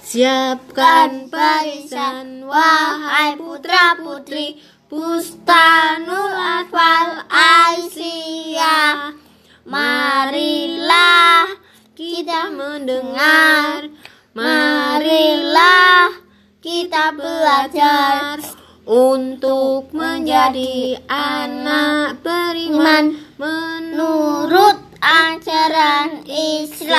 Siapkan barisan wahai putra putri Bustanul Atfal Aisyah. Marilah kita mendengar Marilah kita belajar Untuk menjadi anak beriman Menurut ajaran Islam.